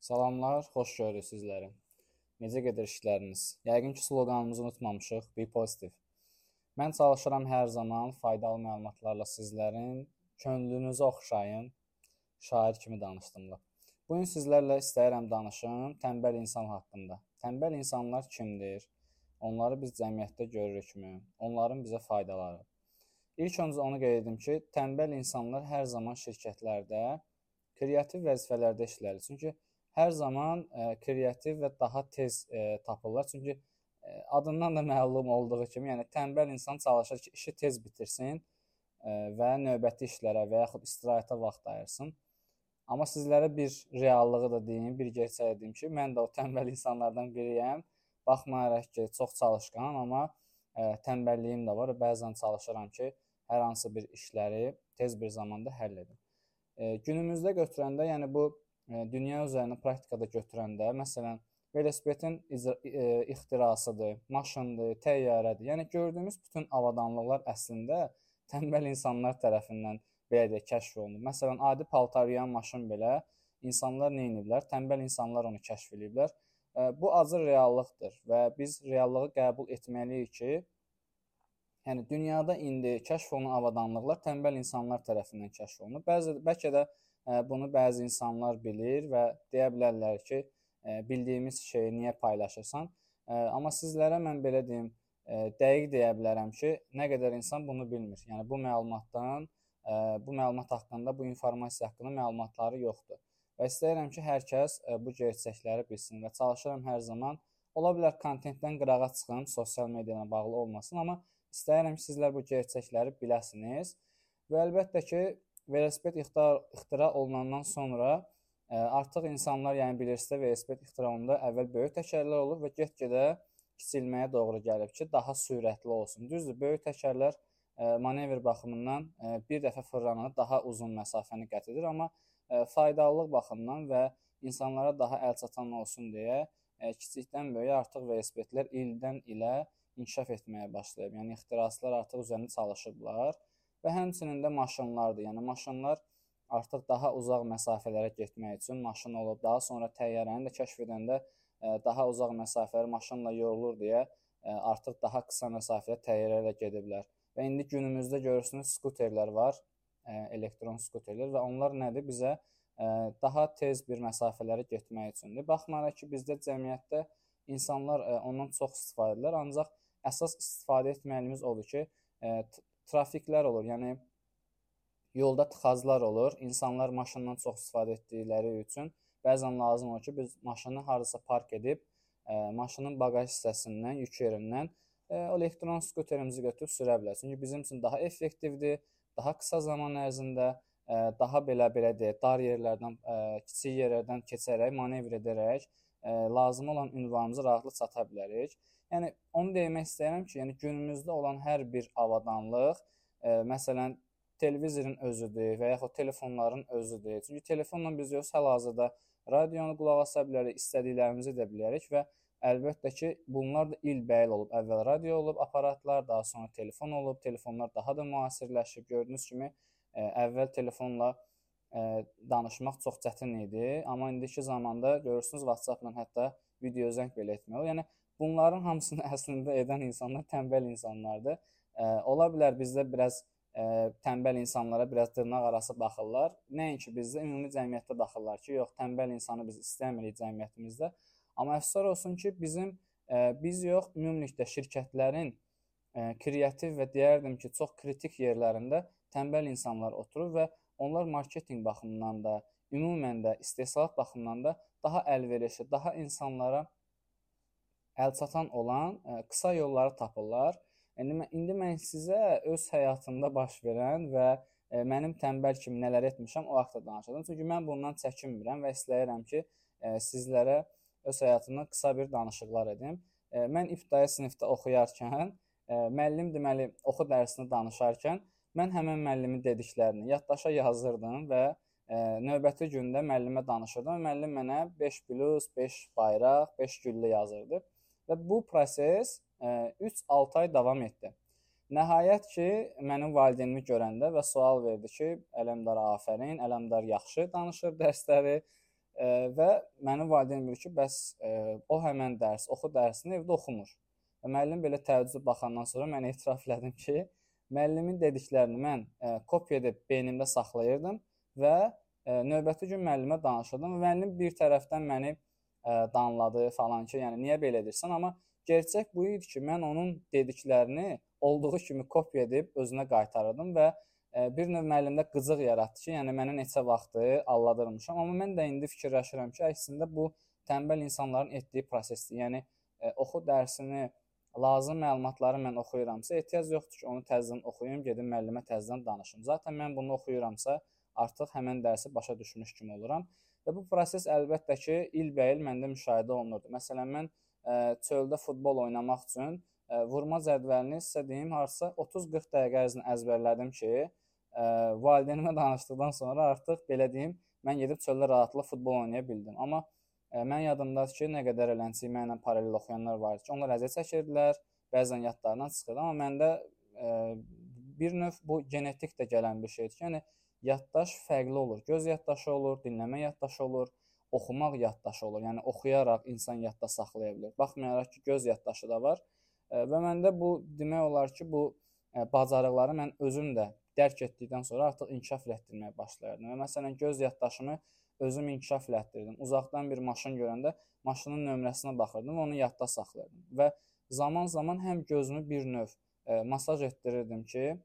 Salamlar, xoş görürük sizləri. Necə gedir işləriniz? Yəqin ki, sloqanımızı unutmamışıq. Be positive. Mən çalışıram hər zaman faydalı məlumatlarla sizlərin könlünüzü oxşayın. Şair kimi danışdım da. Bu gün sizlərlə istəyirəm danışım tənbəl insan haqqında. Tənbəl insanlar kimdir? Onları biz cəmiyyətdə görürükmü? Onların bizə faydaları. İlk öncə onu qeyd edim ki, tənbəl insanlar hər zaman şirkətlərdə kreativ vəzifələrdə işlərlər. Çünki hər zaman ə, e, kreativ və daha tez ə, e, tapırlar. Çünki ə, e, adından da məlum olduğu kimi, yəni tənbəl insan çalışır ki, işi tez bitirsin ə, və növbəti işlərə və yaxud istirahətə vaxt ayırsın. Amma sizlərə bir reallığı da deyim, bir gerçəyi deyim ki, mən də o tənbəl insanlardan biriyəm. Baxmayaraq ki, çox çalışqanam, amma ə, tənbəlliyim də var bəzən çalışıram ki, hər hansı bir işləri tez bir zamanda həll edim. E, günümüzdə götürəndə, yəni bu dünya üzərinə praktikada götürəndə, məsələn, velosipedin e, ixtirasıdır, maşındır, təyyarədir. Yəni gördüyümüz bütün avadanlıqlar əslində tənbəl insanlar tərəfindən belə deyək kəşf olunub. Məsələn, adi paltar yuyan maşın belə insanlar nə ediblər? Tənbəl insanlar onu kəşf ediblər. Bu acı reallıqdır və biz reallığı qəbul etməliyik ki, yəni dünyada indi kəşf olunan avadanlıqlar tənbəl insanlar tərəfindən kəşf olunub. Bəzi bəlkə də Bunu bəzi insanlar bilir və deyə bilərlər ki, bildiyimiz şeyi niyə paylaşırsan? Amma sizlərə mən belə deyim, dəqiq deyə bilərəm ki, nə qədər insan bunu bilmir. Yəni bu məlumatdan, bu məlumat haqqında, bu informasiya haqqında məlumatları yoxdur. Və istəyirəm ki, hər kəs bu gerçəkləri bilsin və çalışıram hər zaman ola bilər kontentdən qırağa çıxım, sosial media ilə bağlı olmasın, amma istəyirəm ki, sizlər bu gerçəkləri biləsiniz. Və əlbəttə ki, velosiped ixtira, ixtira olunandan sonra ə, e, artıq insanlar, yəni bilirsizdə velosiped ixtira olunanda əvvəl böyük təkərlər olur və get-gedə kiçilməyə doğru gəlib ki, daha sürətli olsun. Düzdür, böyük təkərlər ə, e, manevr baxımından ə, e, bir dəfə fırlananda daha uzun məsafəni qət edir, amma ə, faydalılıq baxımından və insanlara daha əlçatan olsun deyə ə, kiçikdən böyüyə artıq velosipedlər ildən ilə inkişaf etməyə başlayıb. Yəni ixtirasçılar artıq üzərində çalışıblar və həmçinin də maşınlardır. Yəni maşınlar artıq daha uzaq məsafələrə getmək üçün maşın olub, daha sonra təyyarəni də kəşf edəndə e, daha uzaq məsafələr maşınla yorulur deyə e, artıq daha qısa məsafəyə təyyarə ilə gediblər. Və indi günümüzdə görürsünüz skuterlər var, e, elektron skuterlər və onlar nədir? Bizə daha tez bir məsafələrə getmək üçündür. Baxmayaraq ki, bizdə cəmiyyətdə insanlar ondan çox istifadə edirlər, ancaq əsas istifadə etməyimiz odur ki, trafiklər olur. Yəni yolda tıxaclar olur. İnsanlar maşından çox istifadə etdikləri üçün bəzən lazım olur ki, biz maşını hardasa park edib, ə, e, maşının baqaj hissəsindən, yük yerindən ə, e, elektron skuterimizi götürüb sürə bilərik. Çünki bizim üçün daha effektivdir, daha qısa zaman ərzində ə, e, daha belə belə deyə dar yerlərdən, ə, kiçik yerlərdən keçərək, manevr edərək ə, lazım olan ünvanımıza rahatlıqla çata bilərik. Yəni onu demək istəyirəm ki, yəni günümüzdə olan hər bir avadanlıq, ə, e, məsələn, televizorun özüdür və yaxud telefonların özüdür. Çünki telefonla biz yox hal-hazırda radionu qulaq asa bilərik, istədiklərimizi edə bilərik və əlbəttə ki, bunlar da ilbəil olub. Əvvəl radio olub, aparatlar, daha sonra telefon olub. Telefonlar daha da müasirləşib. Gördüyünüz kimi ə, e, əvvəl telefonla ə, e, danışmaq çox çətin idi, amma indiki zamanda görürsünüz WhatsApp-la hətta video zəng belə etmək olur. Yəni Bunların hamısını əslində edən insanlar tənbəl insanlardır. Ə, ola bilər bizdə biraz ə, tənbəl insanlara biraz dırnaq arası baxırlar. Nəinki bizdə ümumi cəmiyyətdə baxırlar ki, yox, tənbəl insanı biz istəmirik cəmiyyətimizdə. Amma əfsuslar olsun ki, bizim ə, biz yox, ümumilikdə şirkətlərin ə, kreativ və deyərdim ki, çox kritik yerlərində tənbəl insanlar oturur və onlar marketinq baxımından da, ümumən də istehsalat baxımından da daha əlverişli, daha insanlara əlçatan olan e, qısa yolları tapırlar. İndi indi mən sizə öz həyatımda baş verən və e, mənim tənbəl kimi nələr etmişəm o haqqda danışacağam. Çünki mən bundan çəkinmirəm və istəyirəm ki, e, sizlərə öz həyatımdan qısa bir danışıqlar edim. Mən ibtidai sinifdə oxuyarkən, müəllim deməli oxu dərsini danışarkən mən həmin müəllimin dediklərini yaddaşa yazırdım və növbəti gündə müəllimə danışırdım. Müəllim mənə 5 plus, 5 bayraq, 5 güllə yazırdı. Və bu proses 3-6 e, ay davam etdi. Nəhayət ki, mənim valideynimi görəndə və sual verdi ki, Ələmdar afərin, Ələmdar yaxşı danışır dərsləri. və mənim valideyn bilir ki, bəs o həmin dərs, oxu dərsini evdə oxumur. Və müəllim belə təəccüb baxandan sonra mən etiraf elədim ki, müəllimin dediklərini mən kopya edib beynimdə saxlayırdım və növbəti gün müəllimə danışırdım müəllim bir tərəfdən məni danladı falan ki, yəni niyə belə edirsən, amma gerçək bu idi ki, mən onun dediklərini olduğu kimi kopya edib özünə qaytarırdım və bir növ müəllimdə qıcıq yaratdı ki, yəni mənə neçə vaxtı aldadırmışam. Amma mən də indi fikirləşirəm ki, əslində bu tənbəl insanların etdiyi prosesdir. Yəni ə, oxu dərsini, lazım məlumatları mən oxuyuramsa, ehtiyac yoxdur ki, onu təzədən oxuyum, gedim müəllimə təzədən danışım. Zaten mən bunu oxuyuramsa, artıq həmin dərsi başa düşmüş kimi oluram. Və bu proses əlbəttə ki, ilbəil məndə müşahidə olunurdu. Məsələn, mən ə, çöldə futbol oynamaq üçün ə, vurma cədvəlini sizə deyim, hardasa 30-40 dəqiqə ərzində əzbərlədim ki, ə, valideynimə danışdıqdan sonra artıq belə deyim, mən gedib çöldə rahatlıqla futbol oynaya bildim. Amma ə, mən yadımdadır ki, nə qədər eləncə mənlə paralel oxuyanlar var ki, onlar əziyyət çəkirdilər, bəzən yadlarından çıxırdı, amma məndə ə, bir növ bu genetik də gələn bir şeydir ki, yəni yaddaş fərqli olur. Göz yaddaşı olur, dinləmə yaddaşı olur, oxumaq yaddaşı olur. Yəni oxuyaraq insan yadda saxlaya bilər. Baxmayaraq ki, göz yaddaşı da var. Və məndə bu demək olar ki, bu bacarıqları mən özüm də dərk etdikdən sonra artıq inkişaf elətdirməyə başlayırdım. Və məsələn göz yaddaşımı özüm inkişaf elətdirdim. Uzaqdan bir maşın görəndə maşının nömrəsinə baxırdım onu yadda saxlayırdım. Və zaman-zaman həm gözümü bir növ e, masaj etdirirdim ki, e,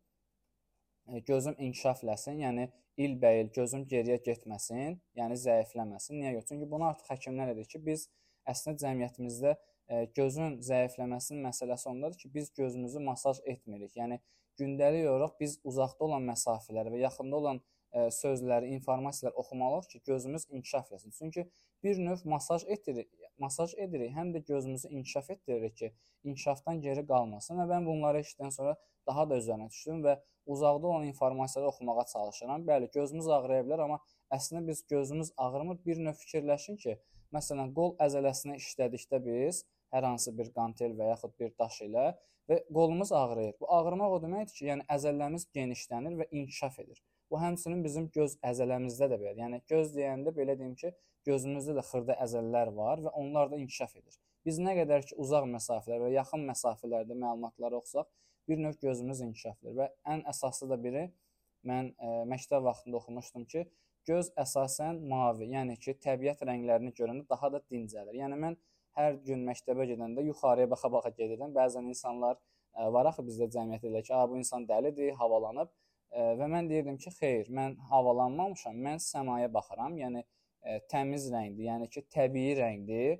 gözüm inkişaf eləsin, yəni ilbəil gözüm geriyə getməsin, yəni zəifləməsin. Niyə görə? Çünki bunu artıq həkimlər edir ki, biz əslində cəmiyyətimizdə e, gözün zəifləməsinin məsələsi ondadır ki, biz gözümüzü masaj etmirik. Yəni gündəlik olaraq biz uzaqda olan məsafələri və yaxında olan ə, sözləri, informasiyaları oxumalıyıq ki, gözümüz inkişaf etsin. Çünki bir növ masaj edirik, masaj edirik, həm də gözümüzü inkişaf etdiririk ki, inkişafdan geri qalmasın və mən bunları eşitdən sonra daha da üzərinə düşdüm və uzaqda olan informasiyaları oxumağa çalışıram. Bəli, gözümüz ağrıya bilər, amma əslində biz gözümüz ağrımır. Bir növ fikirləşin ki, məsələn, qol əzələsinə işlədikdə biz hər hansı bir qantel və yaxud bir daş ilə və qolumuz ağrıyır. Bu ağrımaq o deməkdir ki, yəni əzələlərimiz genişlənir və inkişaf edir. Bu həmçinin bizim göz əzələmizdə də belədir. Yəni göz deyəndə belə deyim ki, gözümüzdə də xırda əzələlər var və onlar da inkişaf edir. Biz nə qədər ki uzaq məsafələr və yaxın məsafələrdə məlumatları oxusaq, bir növ gözümüz inkişaf edir və ən əsaslı da biri mən ə, e, məktəb vaxtında oxumuşdum ki, göz əsasən mavi, yəni ki, təbiət rənglərini görəndə daha da dincəlir. Yəni mən hər gün məktəbə gedəndə yuxarıya baxa-baxa gedirdim. Bəzən insanlar ə, var axı bizdə cəmiyyət elə ki, "A, bu insan dəlidir, havalanıb." Ə, və mən deyirdim ki, "Xeyr, mən havalanmamışam. Mən səmaya baxıram. Yəni ə, təmiz rəngdir, yəni ki, təbii rəngdir.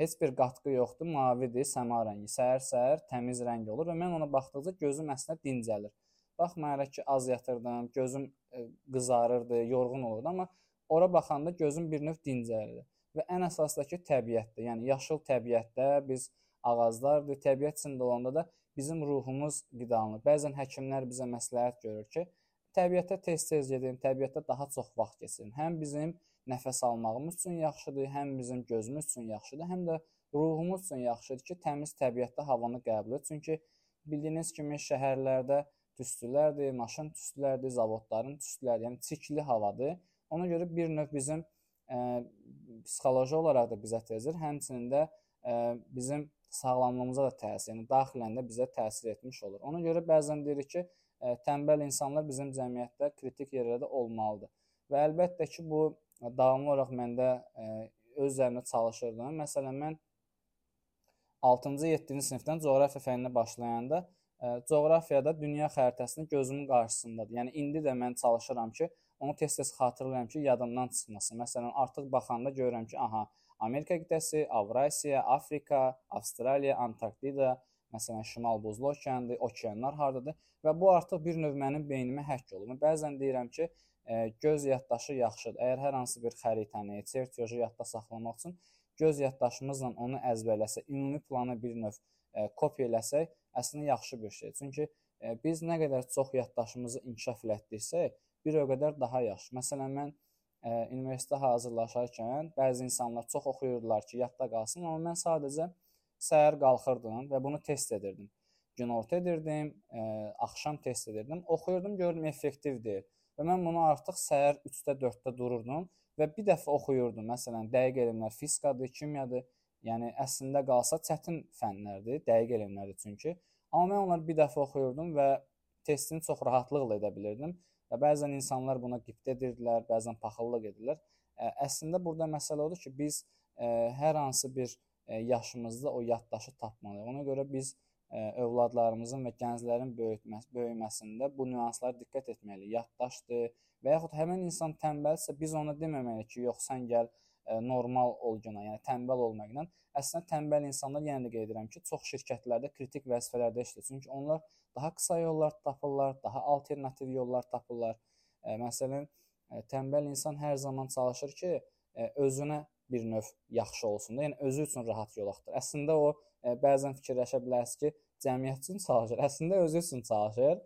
Heç bir qatqı yoxdur, mavidir, səma rəngi. Səhər-səhər təmiz rəng olur və mən ona baxdıqca gözüm əslində dincəlir. Baxmayaraq ki, az yatırdım, gözüm ə, qızarırdı, yorğun olurdu, amma ora baxanda gözüm bir növ dincəlirdi və ən əsasdakı təbiətdir. Yəni yaşıl təbiətdə biz ağaclardır, təbiət içində olanda da bizim ruhumuz qidalanır. Bəzən həkimlər bizə məsləhət görür ki, təbiətə tez-tez gedin, təbiətdə daha çox vaxt keçirin. Həm bizim nəfəs almağımız üçün yaxşıdır, həm bizim gözümüz üçün yaxşıdır, həm də ruhumuz üçün yaxşıdır ki, təmiz təbiətdə havanı qəbul et. Çünki bildiyiniz kimi şəhərlərdə tüstülərdir, maşın tüstülərdir, zavodların tüstüləri, yəni çirkli havadır. Ona görə bir növ bizim ə, psixoloji olaraq da bizə təsir, həmçinin də ə, bizim sağlamlığımıza da təsir, yəni daxilən də bizə təsir etmiş olur. Ona görə bəzən deyirik ki, ə, tənbəl insanlar bizim cəmiyyətdə kritik yerlərdə olmalıdır. Və əlbəttə ki, bu davamlı olaraq məndə ə, öz üzərimdə çalışırdım. Məsələn, mən 6-cı, 7-ci sinifdən coğrafiya fənninə başlayanda ə, coğrafiyada dünya xəritəsini gözümün qarşısındadır. Yəni indi də mən çalışıram ki, onu tez-tez xatırlayıram ki, yadımdan çıxmasın. Məsələn, artıq baxanda görürəm ki, aha, Amerika qitəsi, Avrasiya, Afrika, Avstraliya, Antarktida, məsələn, Şimal Buzlu okeanıdır, okeanlar hardadır və bu artıq bir növ mənim beynimə həkk olunur. Bəzən deyirəm ki, e, göz yaddaşı yaxşıdır. Əgər hər hansı bir xəritəni, çertyoju yadda saxlamaq üçün göz yaddaşımızla onu əzbərləsək, ümumi planı bir növ kopya eləsək, əslində yaxşı bir şeydir. Çünki biz nə qədər çox yaddaşımızı inkişaf elətdirsək, bir o qədər daha yaxşı. Məsələn, mən universitetə hazırlaşarkən bəzi insanlar çox oxuyurdular ki, yadda qalsın, amma mən sadəcə səhər qalxırdım və bunu test edirdim. Günorta edirdim, axşam test edirdim. Oxuyurdum, gördüm effektiv deyil. Və mən bunu artıq səhər 3-də, 4-də dururdum və bir dəfə oxuyurdum. Məsələn, dəqiq elmlər fizikadır, kimyadır. Yəni əslində qalsa çətin fənlərdir, dəqiq elmlərdir çünki. Amma mən onları bir dəfə oxuyurdum və testini çox rahatlıqla edə bilirdim. Və bəzən insanlar buna qibtə edirdilər, bəzən paxıllıq edirlər. Əslində burada məsələ odur ki, biz hər hansı bir yaşımızda o yaddaşı tapmalıyıq. Ona görə biz övladlarımızın və gənclərin böyütməsi, böyüməsində bu nüanslara diqqət etməliyik. Yaddaşdır və yaxud həmin insan tənbəlsə biz ona deməməliyik ki, yox sən gəl ə, normal ol günə, yəni tənbəl olmaqla. Əslində tənbəl insanlar yenə də qeyd edirəm ki, çox şirkətlərdə kritik vəzifələrdə işləyir. Çünki onlar daha qısa yollar tapırlar, daha alternativ yollar tapırlar. Ə, məsələn, ə, tənbəl insan hər zaman çalışır ki, ə, özünə bir növ yaxşı olsun da, yəni özü üçün rahat yol axtar. Əslində o ə, bəzən fikirləşə bilərsiniz ki, cəmiyyət üçün çalışır. Əslində özü üçün çalışır.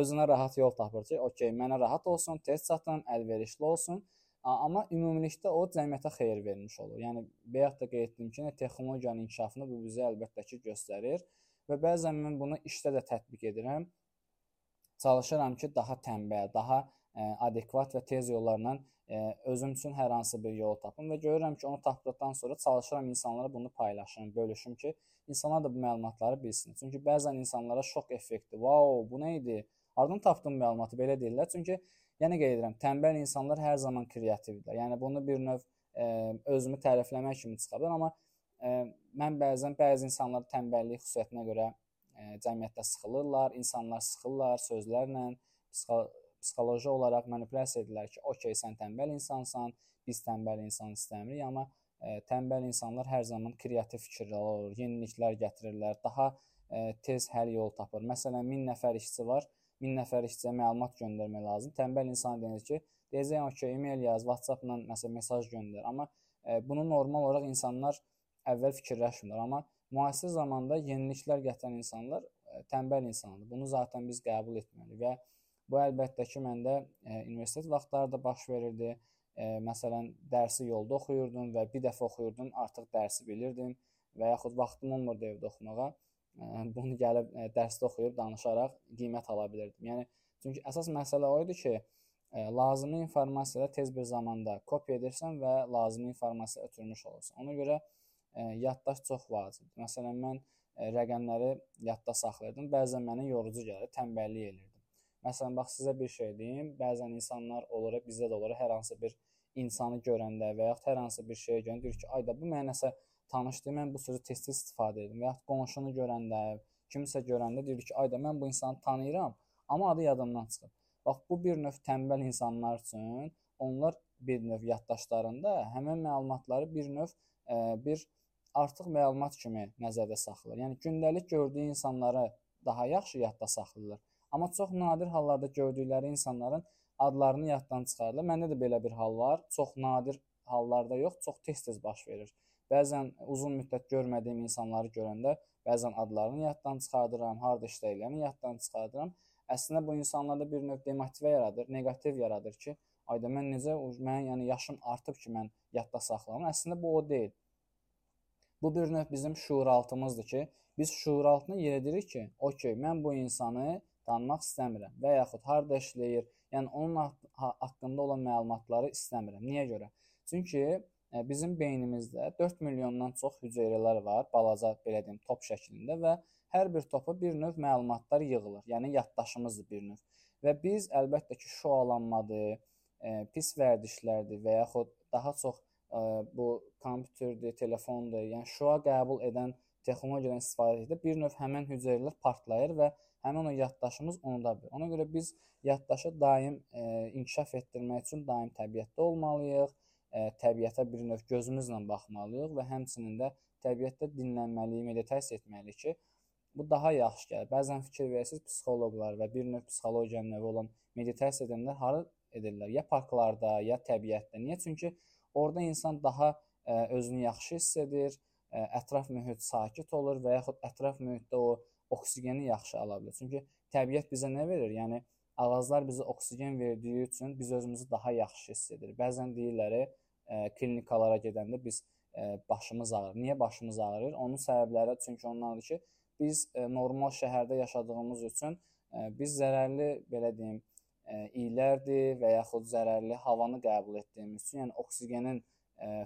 Özünə rahat yol tapır ki, okey, mənə rahat olsun, tez çatım, əlverişli olsun. Amma ümumilikdə o cəmiyyətə xeyir vermiş olur. Yəni bayaq da qeyd etdim ki, texnologiyanın inkişafını bu bizə əlbəttə ki, göstərir və bəzən mən bunu işdə də tətbiq edirəm. Çalışıram ki, daha tənbəl, daha adekvat və tez yollarla özüm üçün hər hansı bir yol tapım və görürəm ki, onu tapdıqdan sonra çalışıram insanlara bunu paylaşım, bölüşüm ki, insanlar da bu məlumatları bilsin. Çünki bəzən insanlara şok effekti, "Vau, bu nə idi? Hardan tapdın məlumatı?" belə deyirlər. Çünki yenə qeyd edirəm, tənbəl insanlar hər zaman kreativdirlər. Yəni bunu bir növ ə, özümü tərifləmək kimi çıxa bilər, amma ə, mən bəzən bəzi insanlar tənbəllik xüsusiyyətinə görə ə, cəmiyyətdə sıxılırlar, insanlar sıxılırlar sözlərlə, psixoloji olaraq manipulyasiya edirlər ki, okey, sən tənbəl insansan, biz tənbəl insan istəmirik, amma ə, e, tənbəl insanlar hər zaman kreativ fikirlər olur, yeniliklər gətirirlər, daha ə, e, tez həll yol tapır. Məsələn, 1000 nəfər işçi var, 1000 nəfər işçiyə məlumat göndərmək lazım. Tənbəl insan deyir ki, deyəcək, okey, e-mail yaz, WhatsApp-la məsələn mesaj göndər, amma ə, e, bunu normal olaraq insanlar əvvəl fikirləşmirlər, amma müasir zamanda yeniliklər gətirən insanlar ə, tənbəl insandır. Bunu zaten biz qəbul etməliyik və Bu əlbəttə ki, məndə e, universitet vaxtlarında baş verirdi. E, məsələn, dərsi yolda oxuyurdum və bir dəfə oxuyurdum, artıq dərsi bilirdim və yaxud vaxtım olmurdu evdə oxumağa. E, bunu gəlib e, dərsdə oxuyub danışaraq qiymət ala bilirdim. Yəni çünki əsas məsələ o idi ki, e, lazımi informasiyaları tez bir zamanda kopya edirsən və lazımi informasiya ötürmüş olursan. Ona görə e, yaddaş çox vacibdir. Məsələn, mən e, rəqəmləri yadda saxlayırdım. Bəzən mənə yorucu gəlir, tənbəllik elirdim. Məsələn, bax sizə bir şey deyim. Bəzən insanlar olur, bizdə də olur, hər hansı bir insanı görəndə və yaxud hər hansı bir şeyə görəndə deyir ki, ayda bu mənə nəsə tanışdır, mən bu sözü tez-tez istifadə edirəm. Və yaxud qonşunu görəndə, kimsə görəndə deyir ki, ayda mən bu insanı tanıyıram, amma adı yadımdan çıxıb. Bax bu bir növ tənbəl insanlar üçün onlar bir növ yaddaşlarında həmin məlumatları bir növ ə, bir artıq məlumat kimi nəzərdə saxlayır. Yəni gündəlik gördüyü insanları daha yaxşı yadda saxlayırlar. Amma çox nadir hallarda gördükləri insanların adlarını yaddan çıxarırlar. Məndə də belə bir hal var. Çox nadir hallarda yox, çox tez-tez baş verir. Bəzən uzun müddət görmədiyim insanları görəndə bəzən adlarını yaddan çıxardıram, harda işləyirlərini yaddan çıxardıram. Əslində bu insanlarda bir növ demotivə yaradır, neqativ yaradır ki, ayda mən necə mən yəni yaşım artıb ki, mən yadda saxlamam. Əslində bu o deyil. Bu bir növ bizim şuuraltımızdır ki, biz şuuraltına yeridirik ki, okey, mən bu insanı tanımaq istəmirəm və yaxud harda işləyir, yəni onun haqqında olan məlumatları istəmirəm. Niyə görə? Çünki e, bizim beynimizdə 4 milyondan çox hüceyrələr var, balaca belə deyim, top şəklində və hər bir topa bir növ məlumatlar yığılır. Yəni yaddaşımızdır bir növ. Və biz əlbəttə ki, şoalanmadır, e, pis vərdişlərdir və yaxud daha çox e, bu kompüterdir, telefondur, yəni şoa qəbul edən texnologiyadan istifadə edib bir növ həmin hüceyrələr partlayır və həmin o yaddaşımız unuda bilir. Ona görə biz yaddaşı daim e, inkişaf etdirmək üçün daim təbiətdə olmalıyıq, e, təbiətə bir növ gözümüzlə baxmalıyıq və həmçinin də təbiətdə dinlənməliyik, meditasiya etməliyik ki, bu daha yaxşı gəlir. Bəzən fikir verirsiniz, psixoloqlar və bir növ psixologiyanın növü olan meditasiya edənlər hara edirlər? Ya parklarda, ya təbiətdə. Niyə? Çünki orada insan daha ə, e, özünü yaxşı hiss edir, ə, e, ətraf mühit sakit olur və yaxud ətraf mühitdə o oksigeni yaxşı ala bilir. Çünki təbiət bizə nə verir? Yəni ağaclar bizə oksigen verdiyi üçün biz özümüzü daha yaxşı hiss edirik. Bəzən deyirlər, e, klinikalara gedəndə biz e, başımız ağrır. Niyə başımız ağrır? Onun səbəbləri çünki onlardır ki, biz e, normal şəhərdə yaşadığımız üçün e, biz zərərli belə deyim, iylərdir və yaxud zərərli havanı qəbul etdiyimiz üçün, yəni oksigenin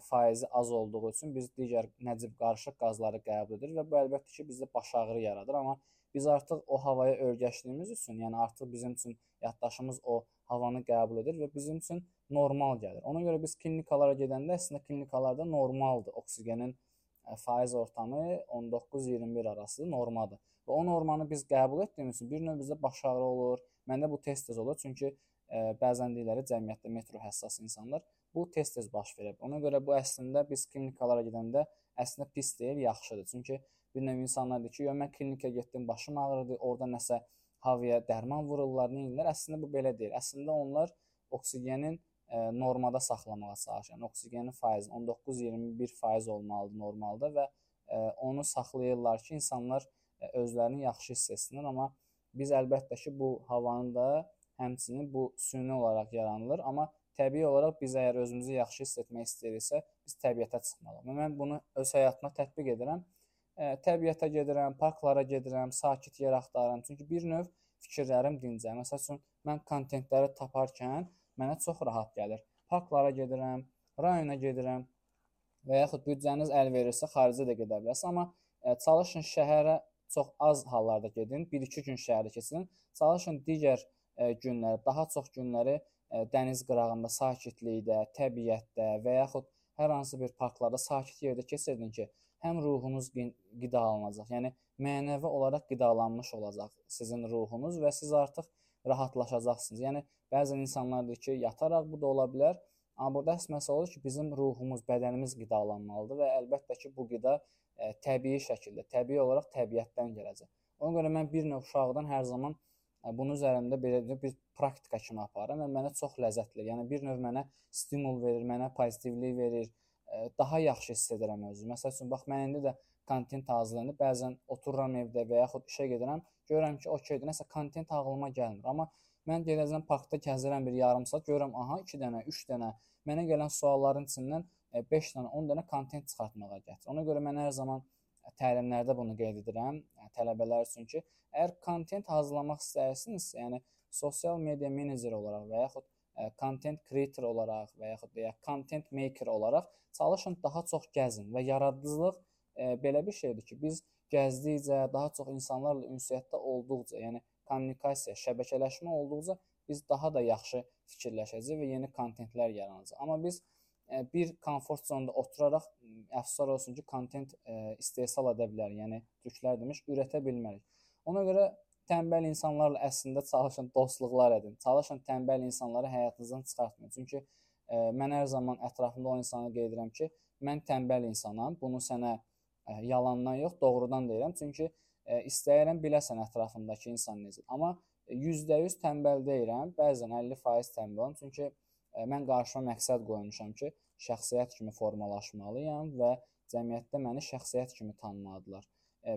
faizi az olduğu üçün biz digər nəcib qarışıq qazları qəbul edirik və bu əlbəttə ki, bizdə baş ağrı yaradır, amma biz artıq o havaya öyrəşdiyimiz üçün, yəni artıq bizim üçün yaddaşımız o havanı qəbul edir və bizim üçün normal gəlir. Ona görə biz klinikalara gedəndə əslində klinikalarda normaldır. Oksigenin faiz ortamı 19-21 arası normadır. Və o normanı biz qəbul etdiyimiz üçün bir növ bizdə baş ağrı olur. Məndə bu tez-tez olur, çünki ə, bəzən deyirlər cəmiyyətdə metro həssas insanlar bu tez-tez baş verib. Ona görə bu əslində biz klinikalara gedəndə əslində pis deyil, yaxşıdır. Çünki bir növ insanlar deyir ki, "Yox, mən klinikaya getdim, başım ağrıdı, orada nəsə havaya dərman vururlar, nə edirlər?" Əslində bu belə deyil. Əslində onlar oksigenin ə, normada saxlamağa çalışır. Yəni oksigenin faizi 19-21% olmalıdır normalda və ə, onu saxlayırlar ki, insanlar ə, özlərini yaxşı hiss etsinlər, amma biz əlbəttə ki, bu havanın da həmçinin bu süni olaraq yaranılır, amma təbii olaraq biz əgər özümüzü yaxşı hiss etmək istəyiriksə, biz təbiətə çıxmalıyıq. Mən bunu öz həyatıma tətbiq edirəm təbiətə gedirəm, parklara gedirəm, sakit yer axtarıram. Çünki bir növ fikirlərim dincəlir. Məsəl üçün mən kontentləri taparkən mənə çox rahat gəlir. Parklara gedirəm, rayona gedirəm və yaxud büdcəniz əl verirsə xaricə də gedə bilərsiniz, amma çalışın şəhərə çox az hallarda gedin, 1-2 gün şəhərdə keçirin. Çalışın digər günləri, daha çox günləri dəniz qırağında, sakitlikdə, təbiətdə və yaxud hər hansı bir parklarda sakit yerdə keçirdin ki, həm ruhunuz qidalanacaq. Yəni mənəvi olaraq qidalanmış olacaq sizin ruhunuz və siz artıq rahatlaşacaqsınız. Yəni bəzən insanlar deyir ki, yataraq bu da ola bilər. Amma burada əsas məsələ odur ki, bizim ruhumuz, bədənimiz qidalanmalıdır və əlbəttə ki, bu qida ə, təbii şəkildə, təbii olaraq təbiətdən gələcək. Ona görə mən bir növ uşaqdan hər zaman ə, bunun üzərində belə bir praktika kimi aparıram və mənə çox ləzzətli. Yəni bir növ mənə stimul verir, mənə pozitivlik verir daha yaxşı hiss edirəm özümü. Məsəl üçün, bax mən indi də kontent hazırlayanda bəzən otururam evdə və yaxud işə gedirəm, görürəm ki, okeydir, nəsə kontent ağlıma gəlmir. Amma mən gedəcəm parkda gəzirəm bir yarım saat, görürəm, aha 2 dənə, 3 dənə mənə gələn sualların içindən 5 dənə, 10 dənə kontent çıxartmağa gətir. Ona görə mən hər zaman təlimlərdə bunu qeyd edirəm, yəni tələbələr üçün ki, əgər kontent hazırlamaq istəyirsinizsə, yəni sosial media meneceri olaraq və yaxud content creator olaraq və yaxud deyək content maker olaraq çalışın daha çox gəzin və yaradıcılıq e, belə bir şeydir ki, biz gəzdikcə, daha çox insanlarla ünsiyyətdə olduqca, yəni kommunikasiya, şəbəkələşmə olduqca biz daha da yaxşı fikirləşəcəyik və yeni kontentlər yaranacaq. Amma biz e, bir komfort zonda oturaraq əfsuslar olsun ki, kontent istehsal edə bilərik. Yəni türklər demiş, ürətə bilmərik. Ona görə tənbəl insanlarla əslində çalışın, dostluqlar edin. Çalışın tənbəl insanları həyatınızdan çıxartmayın. Çünki ə, mən hər zaman ətrafımda olan insanlara qeyd edirəm ki, mən tənbəl insanam. Bunu sənə ə, yalandan yox, doğrudan deyirəm. Çünki ə, istəyirəm biləsən ətrafımdakı insan necə. Amma %100 tənbəl deyirəm. Bəzən 50% tənbələm. Çünki mən qarşıma məqsəd qoymuşam ki, şəxsiyyət kimi formalaşmalıyam və cəmiyyətdə məni şəxsiyyət kimi tanımalıdırlar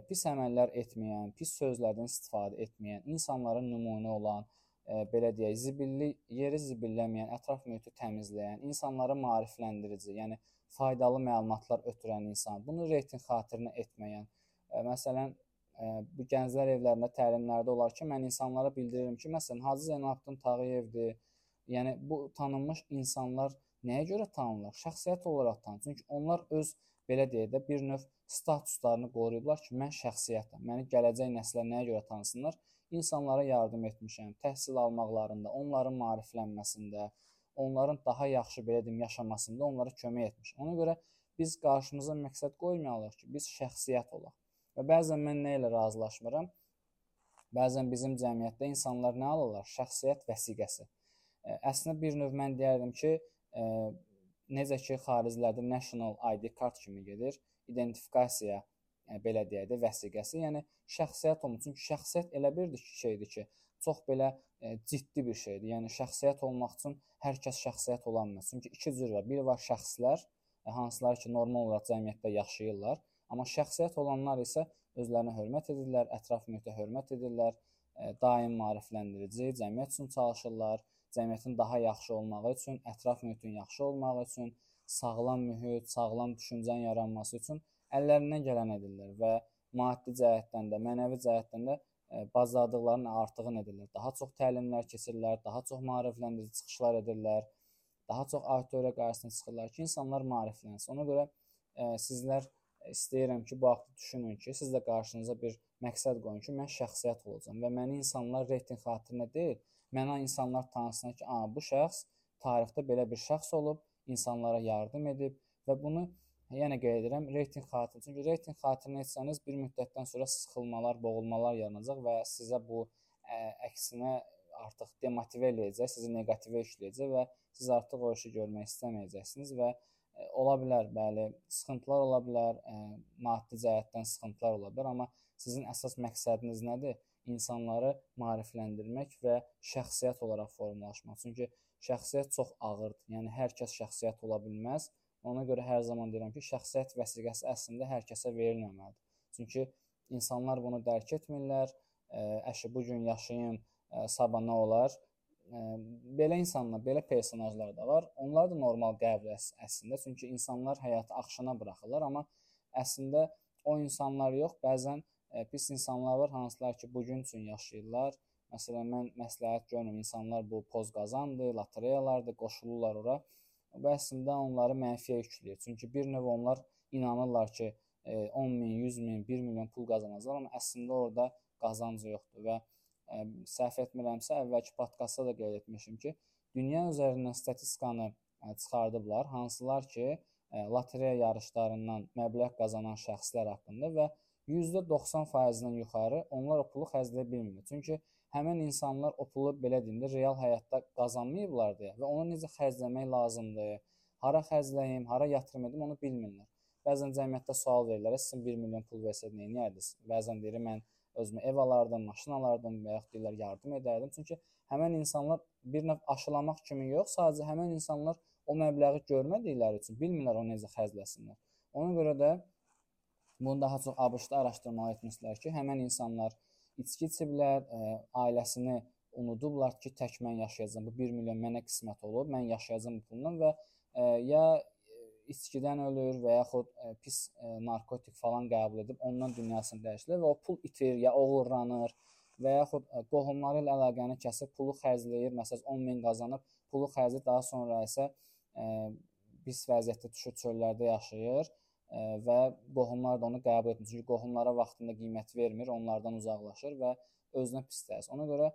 pis əməllər etməyən, pis sözlərdən istifadə etməyən, insanların nümunə olan, belə deyək, zibilli yeri zibilləməyən, ətraf mühiti təmizləyən, insanları maarifləndirici, yəni faydalı məlumatlar ötürən insan, bunu reytinq xatirinə etməyən. Məsələn, bu gənclər evlərində təlimlərdə olar ki, mən insanlara bildirirəm ki, məsələn, Hacı Zeynalabdin Tağıyevdir. Yəni bu tanınmış insanlar nəyə görə tanınırlar? Şəxsiyyət olaraq tanınır. Çünki onlar öz belə deyək də bir növ statuslarını qoruyublar ki, mən şəxsiyyətəm. Məni gələcək nəslə nəyə görə tanısınlar? İnsanlara yardım etmişəm, təhsil almaqlarında, onların maariflənməsində, onların daha yaxşı belə deyim yaşamasında onlara kömək etmişəm. Ona görə biz qarşımıza məqsəd qoymayalıq ki, biz şəxsiyyət olaq. Və bəzən mən nə ilə razılaşmıram? Bəzən bizim cəmiyyətdə insanlar nə alırlar? Şəxsiyyət vəsiqəsi. Əslində bir növ mən deyərdim ki, necə ki xaricilərdə national ID kart kimi gedir, identifikasiya yəni, belə deyək də vəsiqəsi, yəni şəxsiyyət olmaq. Çünki şəxsiyyət elə bir şeydir ki, çox belə e, ciddi bir şeydir. Yəni şəxsiyyət olmaq üçün hər kəs şəxsiyyət ola bilməz. Çünki iki cür var. Biri var şəxslər, e, hansılar ki, normal olaraq cəmiyyətdə yaşayırlar, amma şəxsiyyət olanlar isə özlərinə hörmət edirlər, ətraf mühitə hörmət edirlər, e, daim maarifləndirici, cəmiyyət üçün çalışırlar cəmiyyətin daha yaxşı olmağı üçün, ətraf mühitin yaxşı olmağı üçün, sağlam mühit, sağlam düşüncənin yaranması üçün əllərindən gələn edirlər və maddi cəhətdən də, mənəvi cəhətdən də bacardıqlarının artığını edirlər. Daha çox təlimlər keçirirlər, daha çox maarifləndirici çıxışlar edirlər, daha çox auditoriya qarşısına çıxırlar ki, insanlar maariflənsin. Ona görə ə, sizlər istəyirəm ki, bu haqda düşünün ki, siz də qarşınıza bir məqsəd qoyun ki, mən şəxsiyyət olacağam və məni insanlar reytinq xatirinə deyil, mənə insanlar tanısın ki, a, bu şəxs tarixdə belə bir şəxs olub, insanlara yardım edib və bunu yenə qeyd edirəm, reytinq xatirinə. Çünki reytinq xatirinə etsəniz bir müddətdən sonra sıxılmalar, boğulmalar yaranacaq və sizə bu ə, əksinə artıq demotivə eləyəcək, sizi neqativə işləyəcək və siz artıq o işi görmək istəməyəcəksiniz və ə, ola bilər, bəli, sıxıntılar ola bilər, ə, maddi cəhətdən sıxıntılar ola bilər, amma sizin əsas məqsədiniz nədir? İnsanları maarifləndirmək və şəxsiyyət olaraq formalaşmaq. Çünki şəxsiyyət çox ağırdır. Yəni hər kəs şəxsiyyət ola bilməz. Ona görə hər zaman deyirəm ki, şəxsiyyət vəsiqəsi əslində hər kəsə verilməməlidir. Çünki insanlar bunu dərk etmirlər. Əşi bu gün yaşayım, sabah nə olar? Belə insanlar, belə personajlar da var. Onlar da normal qəbul əslində. Çünki insanlar həyatı axşana buraxırlar, amma əslində o insanlar yox, bəzən pis insanlar var, hansılar ki, bu gün üçün yaşayırlar. Məsələn, mən məsləhət görmürəm, insanlar bu poz qazandı, lotereyalardır, qoşulurlar ora və əslində onları mənfiyə yükləyir. Çünki bir növ onlar inanırlar ki, 10 min, 100 min, 1 milyon pul qazanacaqlar, amma əslində orada qazanc yoxdur və ə, səhv etmirəmsə, əvvəlki podkastda da qeyd etmişim ki, dünya üzərindən statistikanı ə, çıxardıblar, hansılar ki, ə, lotereya yarışlarından məbləğ qazanan şəxslər haqqında və %90%-dən yuxarı onlar o pulu xərcləyə bilmirlər. Çünki həmin insanlar o pulu belə deyim də real həyatda qazanmayıblar deyə və onu necə xərcləmək lazımdır, hara xərcləyim, hara yatırım edim, onu bilmirlər. Bəzən cəmiyyətdə sual verirlər, sizin 1 milyon pul versəz nə edərdiniz? Bəzən deyir, mən özümə ev alardım, maşın alardım və yaxud deyirlər yardım edərdim. Çünki həmin insanlar bir növ aşılamaq kimi yox, sadəcə həmin insanlar o məbləği görmədikləri üçün bilmirlər onu necə xərcləsinlər. Ona görə də bunu daha çox ABŞ-da araşdırmalar etmişlər ki, həmin insanlar içki içiblər, ə, e, ailəsini unudublar ki, tək mən yaşayacağam. Bu 1 milyon mənə qismət olub, mən yaşayacağam bu pulla və ə, e, ya içkidən ölür və yaxud ə, e, pis ə, narkotik falan qəbul edib ondan dünyasını dəyişir və o pul itir, ya oğurlanır və yaxud ə, qohumları ilə əlaqəni kəsib pulu xərcləyir. Məsələn 10 min qazanıb pulu xərcləyir, daha sonra isə ə, pis vəziyyətdə düşür çöllərdə yaşayır və qohumlar da onu qəbul etmir. Çünki qohumlara vaxtında qiymət vermir, onlardan uzaqlaşır və özünə pis təsir. Ona görə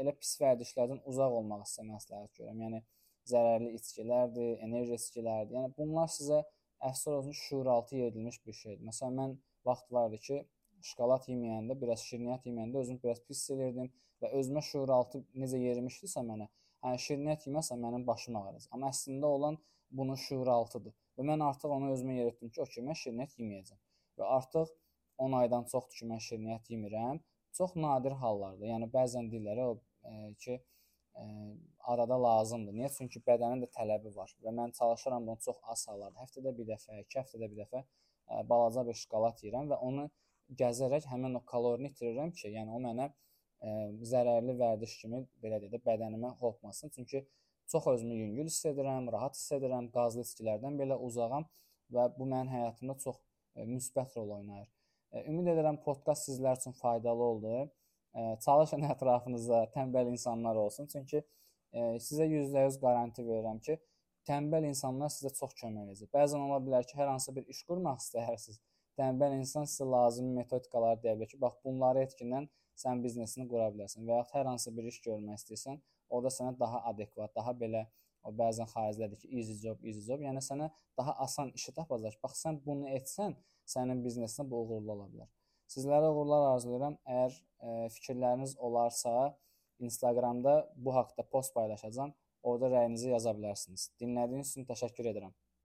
elə pis vərdişlərdən uzaq olmaq sizə məsləhət görürəm. Yəni zərərli içkilərdir, enerji içkilərdir. Yəni bunlar sizə əfsər olsun şuuraltı yedilmiş bir şeydir. Məsələn mən vaxt vardı ki, şokolad yeməyəndə, biraz şirniyyat yeməyəndə özümü biraz pis hiss edirdim və özümə şuuraltı necə yerimişdisə mənə, yəni şirniyyat yeməsəm mənim başım ağrıyacaq. Amma əslində olan bunun şuuraltıdır. Və mən artıq onu özümə yer etdim ki, okey, mən şirniyyat yeməyəcəm. Və artıq 10 aydan çoxdur ki, mən şirniyyat yemirəm. Çox nadir hallarda, yəni bəzən deyirlər o e, ki, e, arada lazımdır. Niyə? Çünki bədənin də tələbi var və mən çalışıram bunu çox az hallarda, həftədə bir dəfə, iki həftədə bir dəfə e, balaca bir şokolad yeyirəm və onu gəzərək həmin o kalorini itirirəm ki, yəni o mənə ə, zərərli vərdiş kimi belə deyə də bədənimə hopmasın. Çünki Çox özümü yüngül hiss edirəm, rahat hiss edirəm, qazlı içkilərdən belə uzağam və bu mənim həyatımda çox e, müsbət rol oynayır. E, ümid edirəm podkast sizlər üçün faydalı oldu. E, çalışın ətrafınızda tənbəl insanlar olsun, çünki sizə %100 qaranti verirəm ki, tənbəl insanlar sizə çox kömək edəcək. Bəzən ola bilər ki, hər hansı bir iş qurmaq istəyirsiniz. Tənbəl insan sizə lazımi metodikalar deyə bilər ki, bax bunları etkindən sən biznesini qura bilərsən və ya hər hansı bir iş görmək istəyirsən, orada sənə daha adekvat, daha belə o bəzən xaricdədir ki, easy job, easy job, yəni sənə daha asan işi tapacaq. Bax sən bunu etsən, sənin biznesinə bu uğurlu ola bilər. Sizlərə uğurlar arzulayıram. Əgər ə, e, fikirləriniz olarsa, Instagramda bu haqqda post paylaşacağam. Orada rəyinizi yaza bilərsiniz. Dinlədiyiniz üçün təşəkkür edirəm.